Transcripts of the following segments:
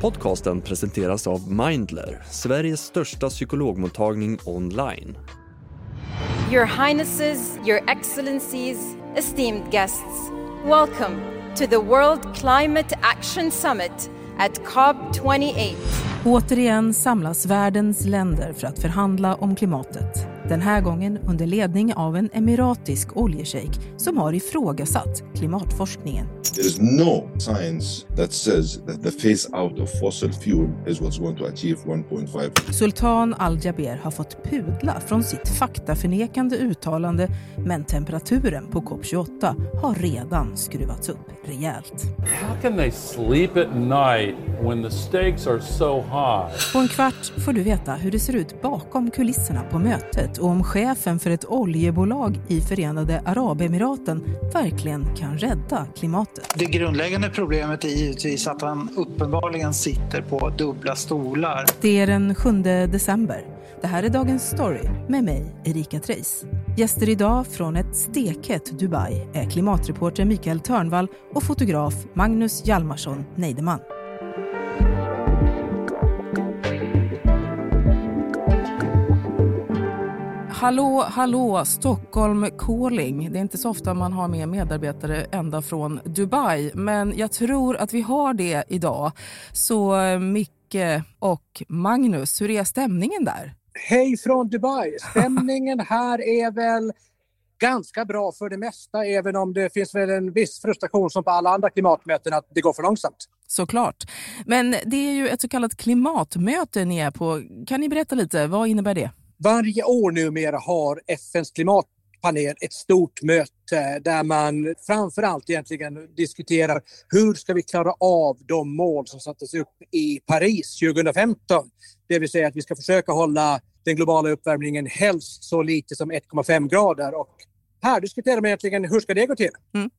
Podcasten presenteras av Mindler, Sveriges största psykologmottagning online. Your Highnesses, Your Excellencies, esteemed guests, welcome to the World Climate Action Summit at COP28. Återigen samlas världens länder för att förhandla om klimatet. Den här gången under ledning av en emiratisk oljeshejk som har ifrågasatt klimatforskningen. There is no science that says that the phase out of fossil fuel is what's going to achieve 1.5. Sultan Al-Jaber har fått pudla från sitt faktaförnekande uttalande men temperaturen på COP28 har redan skruvats upp rejält. How can they sleep at night when the stakes are so high? På en kvart får du veta hur det ser ut bakom kulisserna på mötet och om chefen för ett oljebolag i Förenade Arabemiraten verkligen kan rädda klimatet. Det grundläggande problemet är givetvis att han uppenbarligen sitter på dubbla stolar. Det är den 7 december. Det här är Dagens Story med mig, Erika Treijs. Gäster idag från ett stekhett Dubai är klimatreporter Mikael Törnvall och fotograf Magnus Hjalmarsson Neideman. Hallå, hallå, Stockholm calling. Det är inte så ofta man har med medarbetare ända från Dubai, men jag tror att vi har det idag. Så Micke och Magnus, hur är stämningen där? Hej från Dubai! Stämningen här är väl ganska bra för det mesta, även om det finns väl en viss frustration som på alla andra klimatmöten att det går för långsamt. Såklart. Men det är ju ett så kallat klimatmöte ni är på. Kan ni berätta lite, vad innebär det? Varje år numera har FNs klimatpanel ett stort möte där man framför allt egentligen diskuterar hur ska vi klara av de mål som sattes upp i Paris 2015. Det vill säga att vi ska försöka hålla den globala uppvärmningen helst så lite som 1,5 grader. Och här diskuterar man egentligen hur ska det gå till. Mm.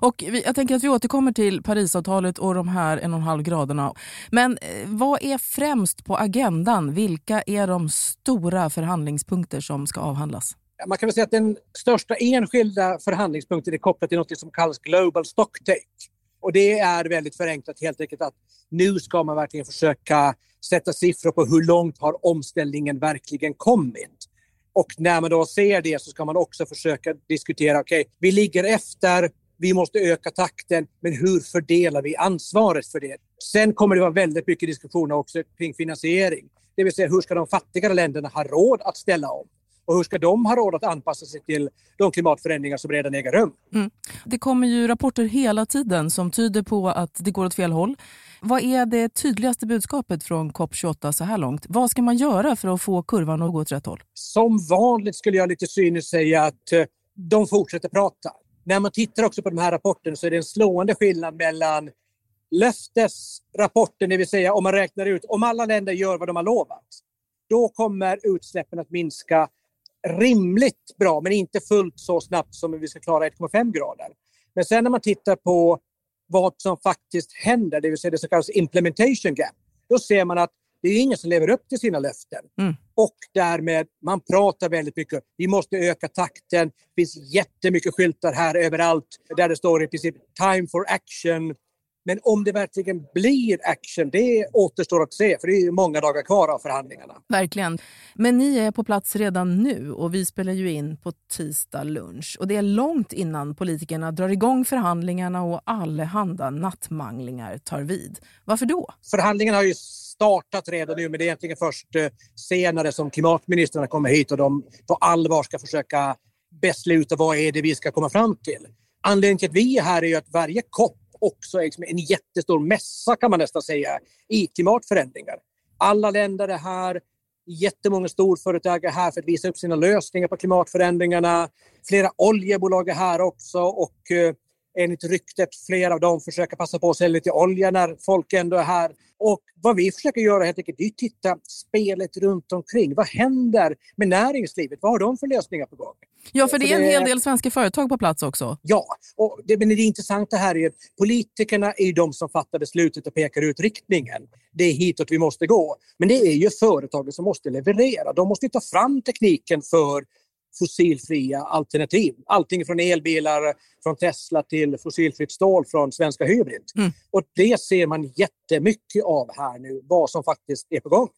Och vi, jag tänker att vi återkommer till Parisavtalet och de här 1,5 graderna. Men eh, vad är främst på agendan? Vilka är de stora förhandlingspunkter som ska avhandlas? Man kan väl säga att den största enskilda förhandlingspunkten är kopplad till något som kallas Global Stocktake. Och det är väldigt förenklat helt enkelt att nu ska man verkligen försöka sätta siffror på hur långt har omställningen verkligen kommit. Och när man då ser det så ska man också försöka diskutera, okej, okay, vi ligger efter, vi måste öka takten, men hur fördelar vi ansvaret för det? Sen kommer det vara väldigt mycket diskussioner också kring finansiering. Det vill säga hur ska de fattigare länderna ha råd att ställa om? Och hur ska de ha råd att anpassa sig till de klimatförändringar som redan äger rum? Mm. Det kommer ju rapporter hela tiden som tyder på att det går åt fel håll. Vad är det tydligaste budskapet från COP28 så här långt? Vad ska man göra för att få kurvan att gå åt rätt håll? Som vanligt skulle jag lite cyniskt säga att eh, de fortsätter prata. När man tittar också på de här rapporterna så är det en slående skillnad mellan löftesrapporten, det vill säga om man räknar ut om alla länder gör vad de har lovat, då kommer utsläppen att minska rimligt bra, men inte fullt så snabbt som vi ska klara 1,5 grader. Men sen när man tittar på vad som faktiskt händer, det vill säga det som kallas implementation gap, då ser man att det är ingen som lever upp till sina löften. Mm. Och därmed, man pratar väldigt mycket. Vi måste öka takten. Det finns jättemycket skyltar här överallt där det står i princip time for action. Men om det verkligen blir action, det återstår att se för det är många dagar kvar av förhandlingarna. Verkligen. Men ni är på plats redan nu och vi spelar ju in på tisdag lunch. Och det är långt innan politikerna drar igång förhandlingarna och allehanda nattmanglingar tar vid. Varför då? Förhandlingarna har ju startat redan nu men det är egentligen först eh, senare som klimatministrarna kommer hit och de på allvar ska försöka besluta vad är det vi ska komma fram till. Anledningen till att vi är här är ju att varje kopp också liksom en jättestor mässa kan man nästan säga i klimatförändringar. Alla länder är här, jättemånga storföretag är här för att visa upp sina lösningar på klimatförändringarna. Flera oljebolag är här också och eh, enligt ryktet flera av dem försöker passa på att sälja lite olja när folk ändå är här. Och vad vi försöker göra helt enkelt är att titta spelet runt omkring. Vad händer med näringslivet? Vad har de för lösningar på gång? Ja, för det är en hel del svenska företag på plats också. Ja, och det, men det intressanta här är att politikerna är de som fattar beslutet och pekar ut riktningen. Det är hitåt vi måste gå. Men det är ju företagen som måste leverera. De måste ta fram tekniken för fossilfria alternativ. Allting från elbilar från Tesla till fossilfritt stål från Svenska Hybrid. Mm. Och det ser man jättemycket av här nu, vad som faktiskt är på gång.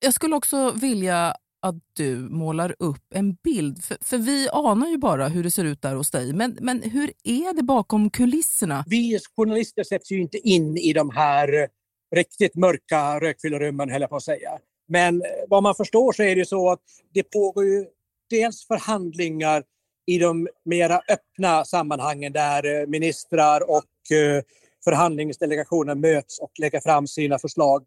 Jag skulle också vilja att du målar upp en bild. För, för vi anar ju bara hur det ser ut där hos dig. Men, men hur är det bakom kulisserna? Vi journalister sätts ju inte in i de här eh, riktigt mörka rökfyllerummen. höll jag på att säga. Men eh, vad man förstår så är det så att det pågår ju dels förhandlingar i de mera öppna sammanhangen där eh, ministrar och förhandlingsdelegationer möts och lägger fram sina förslag.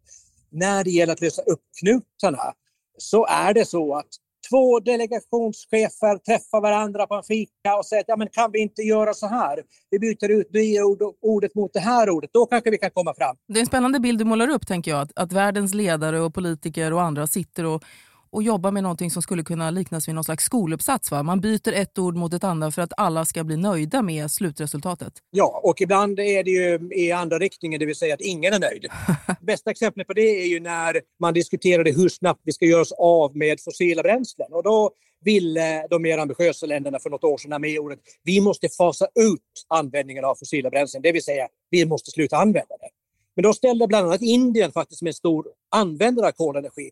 När det gäller att lösa upp knutarna så är det så att två delegationschefer träffar varandra på en fika och säger att ja, men kan vi inte göra så här? Vi byter ut det ordet mot det här ordet, då kanske vi kan komma fram. Det är en spännande bild du målar upp, tänker jag. Att, att världens ledare och politiker och andra sitter och och jobba med någonting som skulle kunna liknas vid någon slags skoluppsats. Va? Man byter ett ord mot ett annat för att alla ska bli nöjda med slutresultatet. Ja, och ibland är det ju i andra riktningen, det vill säga att ingen är nöjd. Bästa exemplet på det är ju när man diskuterade hur snabbt vi ska göra oss av med fossila bränslen. Och då ville de mer ambitiösa länderna för något år sedan med ordet vi måste fasa ut användningen av fossila bränslen, det vill säga vi måste sluta använda det. Men då ställde bland annat Indien faktiskt som en stor användare av kolenergi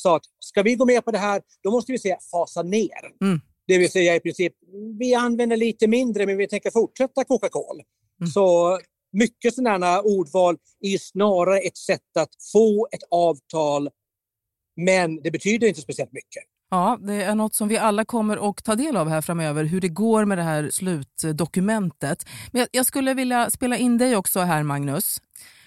sa att ska vi gå med på det här, då måste vi säga fasa ner. Mm. Det vill säga i princip, vi använder lite mindre men vi tänker fortsätta koka kol. Mm. Så mycket sådana ordval är snarare ett sätt att få ett avtal men det betyder inte speciellt mycket. Ja, det är något som vi alla kommer att ta del av här framöver, hur det går med det här slutdokumentet. Men jag skulle vilja spela in dig också här, Magnus.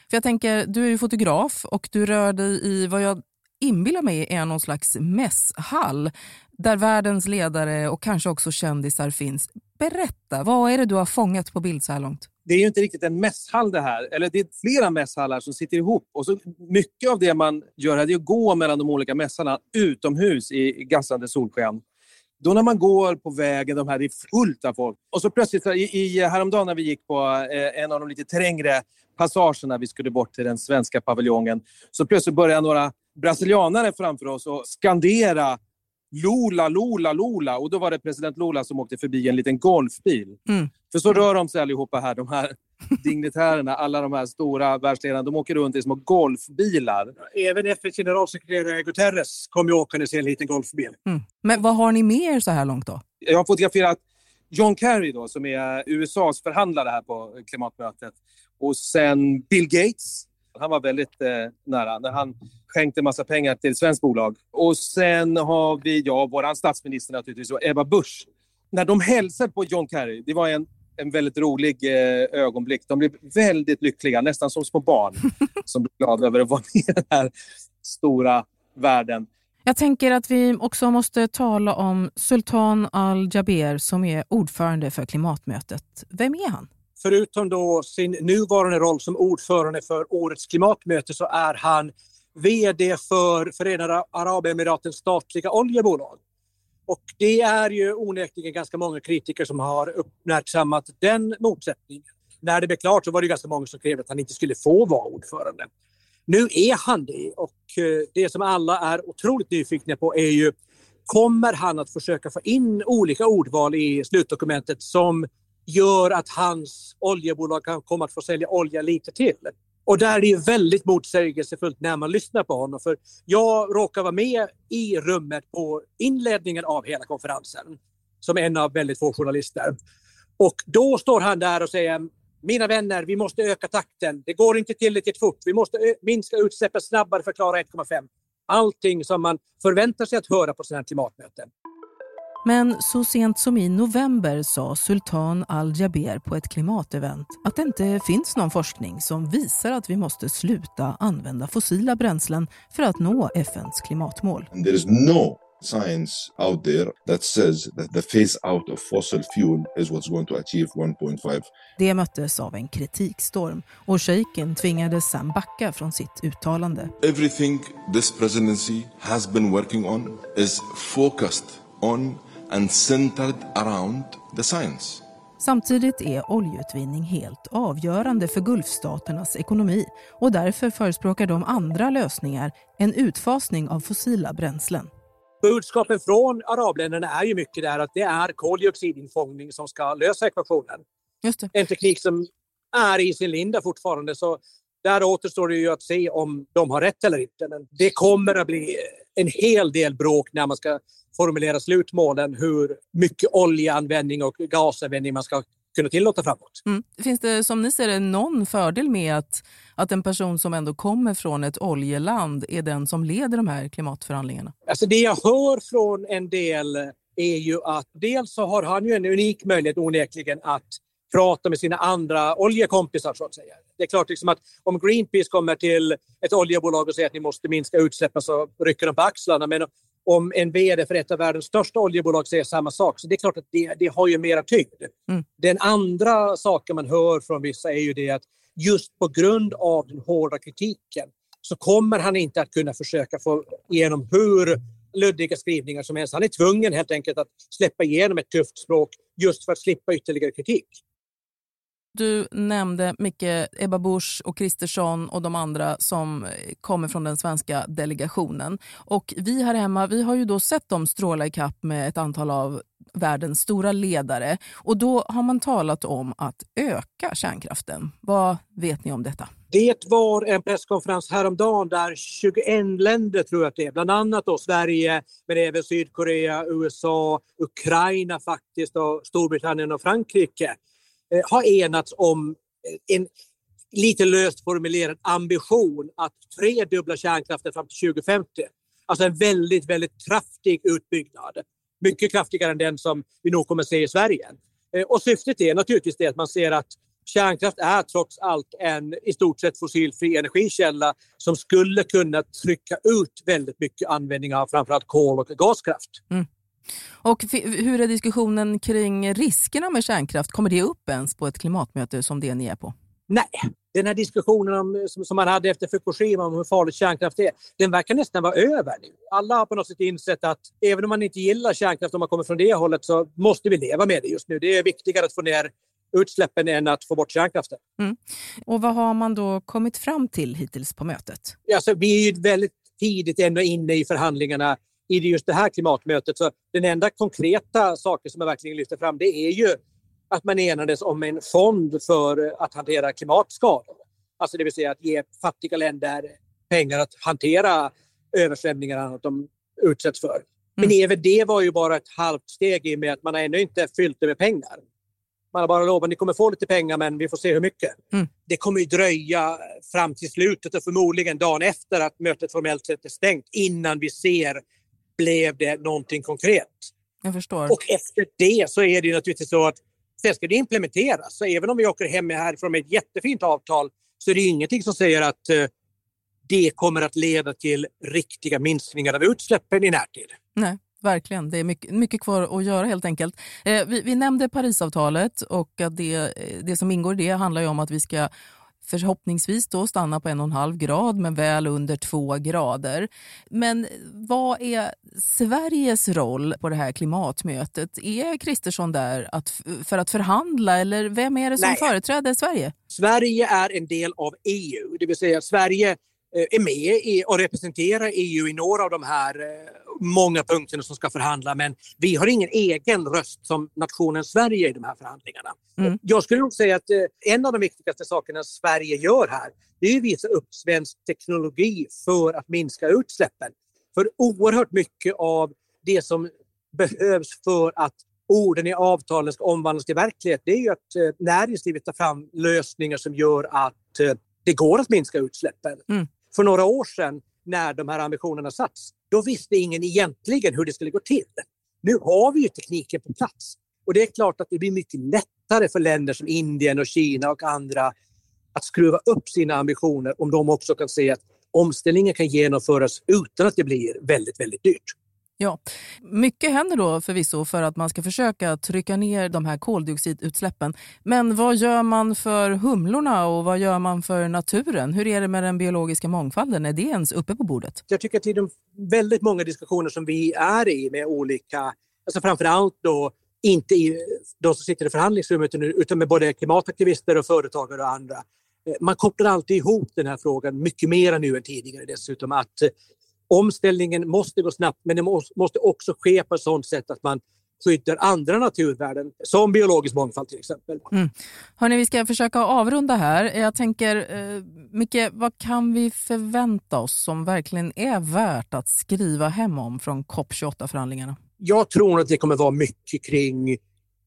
För jag tänker, du är ju fotograf och du rör dig i vad jag inbillar mig är någon slags mässhall där världens ledare och kanske också kändisar finns. Berätta, vad är det du har fångat på bild så här långt? Det är ju inte riktigt en mässhall det här, eller det är flera mässhallar som sitter ihop. Och så mycket av det man gör här är att gå mellan de olika mässarna utomhus i gassande solsken. Då när man går på vägen, de här, det är fullt av folk. Och så plötsligt, i, i, häromdagen när vi gick på eh, en av de lite trängre passagerna, vi skulle bort till den svenska paviljongen, så plötsligt börjar några brasilianare framför oss och skandera Lula, Lula, Lula. Och då var det president Lula som åkte förbi en liten golfbil. Mm. För så rör de sig allihopa här, de här dignitärerna, alla de här stora världsledarna. De åker runt i små golfbilar. Även FNs generalsekreterare Guterres kom ju åkandes i en liten golfbil. Mm. Men vad har ni med er så här långt då? Jag har fotograferat John Kerry då, som är USAs förhandlare här på klimatmötet. Och sen Bill Gates. Han var väldigt eh, nära när han skänkte massa pengar till ett svenskt bolag. Och sen har vi, ja, vår statsminister naturligtvis och Ebba Busch. När de hälsade på John Kerry, det var en, en väldigt rolig eh, ögonblick. De blev väldigt lyckliga, nästan som små barn som blev glada över att vara med i den här stora världen. Jag tänker att vi också måste tala om Sultan Al-Jaber som är ordförande för klimatmötet. Vem är han? Förutom då sin nuvarande roll som ordförande för årets klimatmöte så är han VD för Förenade Arabemiratens statliga oljebolag. Och det är ju onekligen ganska många kritiker som har uppmärksammat den motsättningen. När det blev klart så var det ganska många som krävde att han inte skulle få vara ordförande. Nu är han det och eh, det som alla är otroligt nyfikna på är ju kommer han att försöka få in olika ordval i slutdokumentet som gör att hans oljebolag kan komma att få sälja olja lite till. Och där är det ju väldigt motsägelsefullt när man lyssnar på honom. För jag råkar vara med i rummet på inledningen av hela konferensen som en av väldigt få journalister. Och då står han där och säger mina vänner, vi måste öka takten. Det går inte tillräckligt fort. Vi måste minska utsläppen snabbare för att klara 1,5. Allting som man förväntar sig att höra på sådana här klimatmöten. Men så sent som i november sa Sultan Al-Jaber på ett klimatevent att det inte finns någon forskning som visar att vi måste sluta använda fossila bränslen för att nå FNs klimatmål. There is no science out there that says that the phase out of fossil fuel is what's going to achieve 1.5. Det möttes av en kritikstorm och shejken tvingades sen backa från sitt uttalande. Everything this presidency has been working on is focused on and centered around the science. Samtidigt är oljeutvinning helt avgörande för Gulfstaternas ekonomi och därför förespråkar de andra lösningar, en utfasning av fossila bränslen. budskapen från arabländerna är ju mycket där att det är koldioxidinfångning som ska lösa ekvationen. Just det. En teknik som är i sin linda fortfarande. Så där återstår det ju att se om de har rätt eller inte. Men det kommer att bli en hel del bråk när man ska formulera slutmålen hur mycket oljeanvändning och gasanvändning man ska kunna tillåta framåt. Mm. Finns det som ni ser det någon fördel med att, att en person som ändå kommer från ett oljeland är den som leder de här klimatförhandlingarna? Alltså det jag hör från en del är ju att dels så har han ju en unik möjlighet onekligen att prata med sina andra oljekompisar så att säga. Det är klart liksom att om Greenpeace kommer till ett oljebolag och säger att ni måste minska utsläppen så rycker de på axlarna. Men om en VD för ett av världens största oljebolag säger samma sak så det är klart att det, det har ju mera tyngd. Mm. Den andra saken man hör från vissa är ju det att just på grund av den hårda kritiken så kommer han inte att kunna försöka få igenom hur luddiga skrivningar som helst. Han är tvungen helt enkelt att släppa igenom ett tufft språk just för att slippa ytterligare kritik. Du nämnde mycket Ebba Busch och Kristersson och de andra som kommer från den svenska delegationen. Och vi här hemma vi har ju då sett dem stråla i kapp med ett antal av världens stora ledare. Och då har man talat om att öka kärnkraften. Vad vet ni om detta? Det var en presskonferens häromdagen där 21 länder, tror jag att det är, bland annat då Sverige, men även Sydkorea, USA, Ukraina faktiskt, och Storbritannien och Frankrike Eh, har enats om eh, en lite löst formulerad ambition att tredubbla kärnkraften fram till 2050. Alltså en väldigt, väldigt kraftig utbyggnad. Mycket kraftigare än den som vi nog kommer se i Sverige. Eh, och syftet är naturligtvis det att man ser att kärnkraft är trots allt en i stort sett fossilfri energikälla som skulle kunna trycka ut väldigt mycket användning av framförallt kol och gaskraft. Mm. Och hur är diskussionen kring riskerna med kärnkraft? Kommer det upp ens på ett klimatmöte som det ni är på? Nej, den här diskussionen om, som, som man hade efter Fukushima om hur farligt kärnkraft är, den verkar nästan vara över nu. Alla har på något sätt insett att även om man inte gillar kärnkraft om man kommer från det hållet så måste vi leva med det just nu. Det är viktigare att få ner utsläppen än att få bort kärnkraften. Mm. Och vad har man då kommit fram till hittills på mötet? Alltså, vi är väldigt tidigt ändå inne i förhandlingarna i just det här klimatmötet. Så den enda konkreta saken som jag verkligen lyfter fram det är ju att man enades om en fond för att hantera klimatskador. Alltså det vill säga att ge fattiga länder pengar att hantera översvämningar och annat de utsätts för. Men mm. även det var ju bara ett halvt steg i och med att man ännu inte fyllt det med pengar. Man har bara lovat att ni kommer få lite pengar men vi får se hur mycket. Mm. Det kommer ju dröja fram till slutet och förmodligen dagen efter att mötet formellt sett är stängt innan vi ser blev det någonting konkret. Jag förstår. Och efter det så är det ju naturligtvis så att sen ska det implementeras. Så även om vi åker hem härifrån med ett jättefint avtal så är det ingenting som säger att eh, det kommer att leda till riktiga minskningar av utsläppen i närtid. Nej, verkligen. Det är mycket, mycket kvar att göra helt enkelt. Eh, vi, vi, nämnde Parisavtalet och att det, eh, det som ingår i det handlar ju om att vi ska förhoppningsvis då stanna på en och en halv grad men väl under två grader. Men vad är Sveriges roll på det här klimatmötet? Är Kristersson där att, för att förhandla eller vem är det som Nej. företräder Sverige? Sverige är en del av EU, det vill säga Sverige är med och representerar EU i några av de här eh, många punkterna som ska förhandla men vi har ingen egen röst som nationen Sverige i de här förhandlingarna. Mm. Jag skulle nog säga att eh, en av de viktigaste sakerna Sverige gör här det är att visa upp svensk teknologi för att minska utsläppen. För oerhört mycket av det som behövs för att orden i avtalen ska omvandlas till verklighet det är ju att näringslivet tar fram lösningar som gör att det går att minska utsläppen. Mm för några år sedan när de här ambitionerna satts, då visste ingen egentligen hur det skulle gå till. Nu har vi ju tekniken på plats och det är klart att det blir mycket lättare för länder som Indien och Kina och andra att skruva upp sina ambitioner om de också kan se att omställningen kan genomföras utan att det blir väldigt, väldigt dyrt. Ja, mycket händer då förvisso för att man ska försöka trycka ner de här koldioxidutsläppen. Men vad gör man för humlorna och vad gör man för naturen? Hur är det med den biologiska mångfalden? Är det ens uppe på bordet? Jag tycker att i de väldigt många diskussioner som vi är i med olika, alltså framförallt då inte i de som sitter i förhandlingsrummet utan med både klimataktivister och företagare och andra. Man kopplar alltid ihop den här frågan mycket mer nu än tidigare dessutom att Omställningen måste gå snabbt men det måste också ske på ett sådant sätt att man skyddar andra naturvärden som biologisk mångfald till exempel. Mm. Hörrni, vi ska försöka avrunda här. Jag tänker, eh, Micke, vad kan vi förvänta oss som verkligen är värt att skriva hem om från COP28-förhandlingarna? Jag tror att det kommer vara mycket kring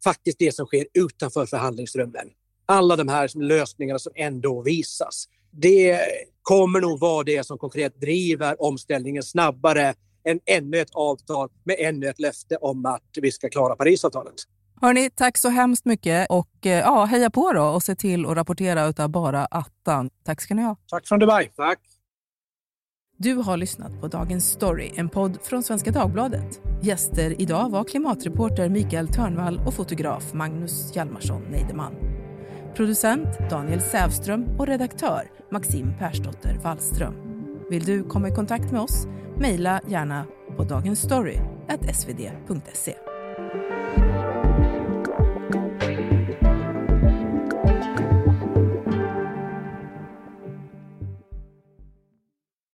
faktiskt det som sker utanför förhandlingsrummen. Alla de här lösningarna som ändå visas. Det kommer nog vara det som konkret driver omställningen snabbare än ännu ett avtal med ännu ett löfte om att vi ska klara Parisavtalet. Hörni, tack så hemskt mycket och eh, ja, heja på då och se till att rapportera utav bara attan. Tack ska ni ha. Tack från Dubai. Tack. Du har lyssnat på Dagens Story, en podd från Svenska Dagbladet. Gäster idag var klimatreporter Mikael Törnvall och fotograf Magnus Hjalmarsson Neideman. Producent Daniel Sävström och redaktör Maxim Persdotter Wallström. Vill du komma i kontakt med oss? Mejla gärna på dagensstory.svd.se.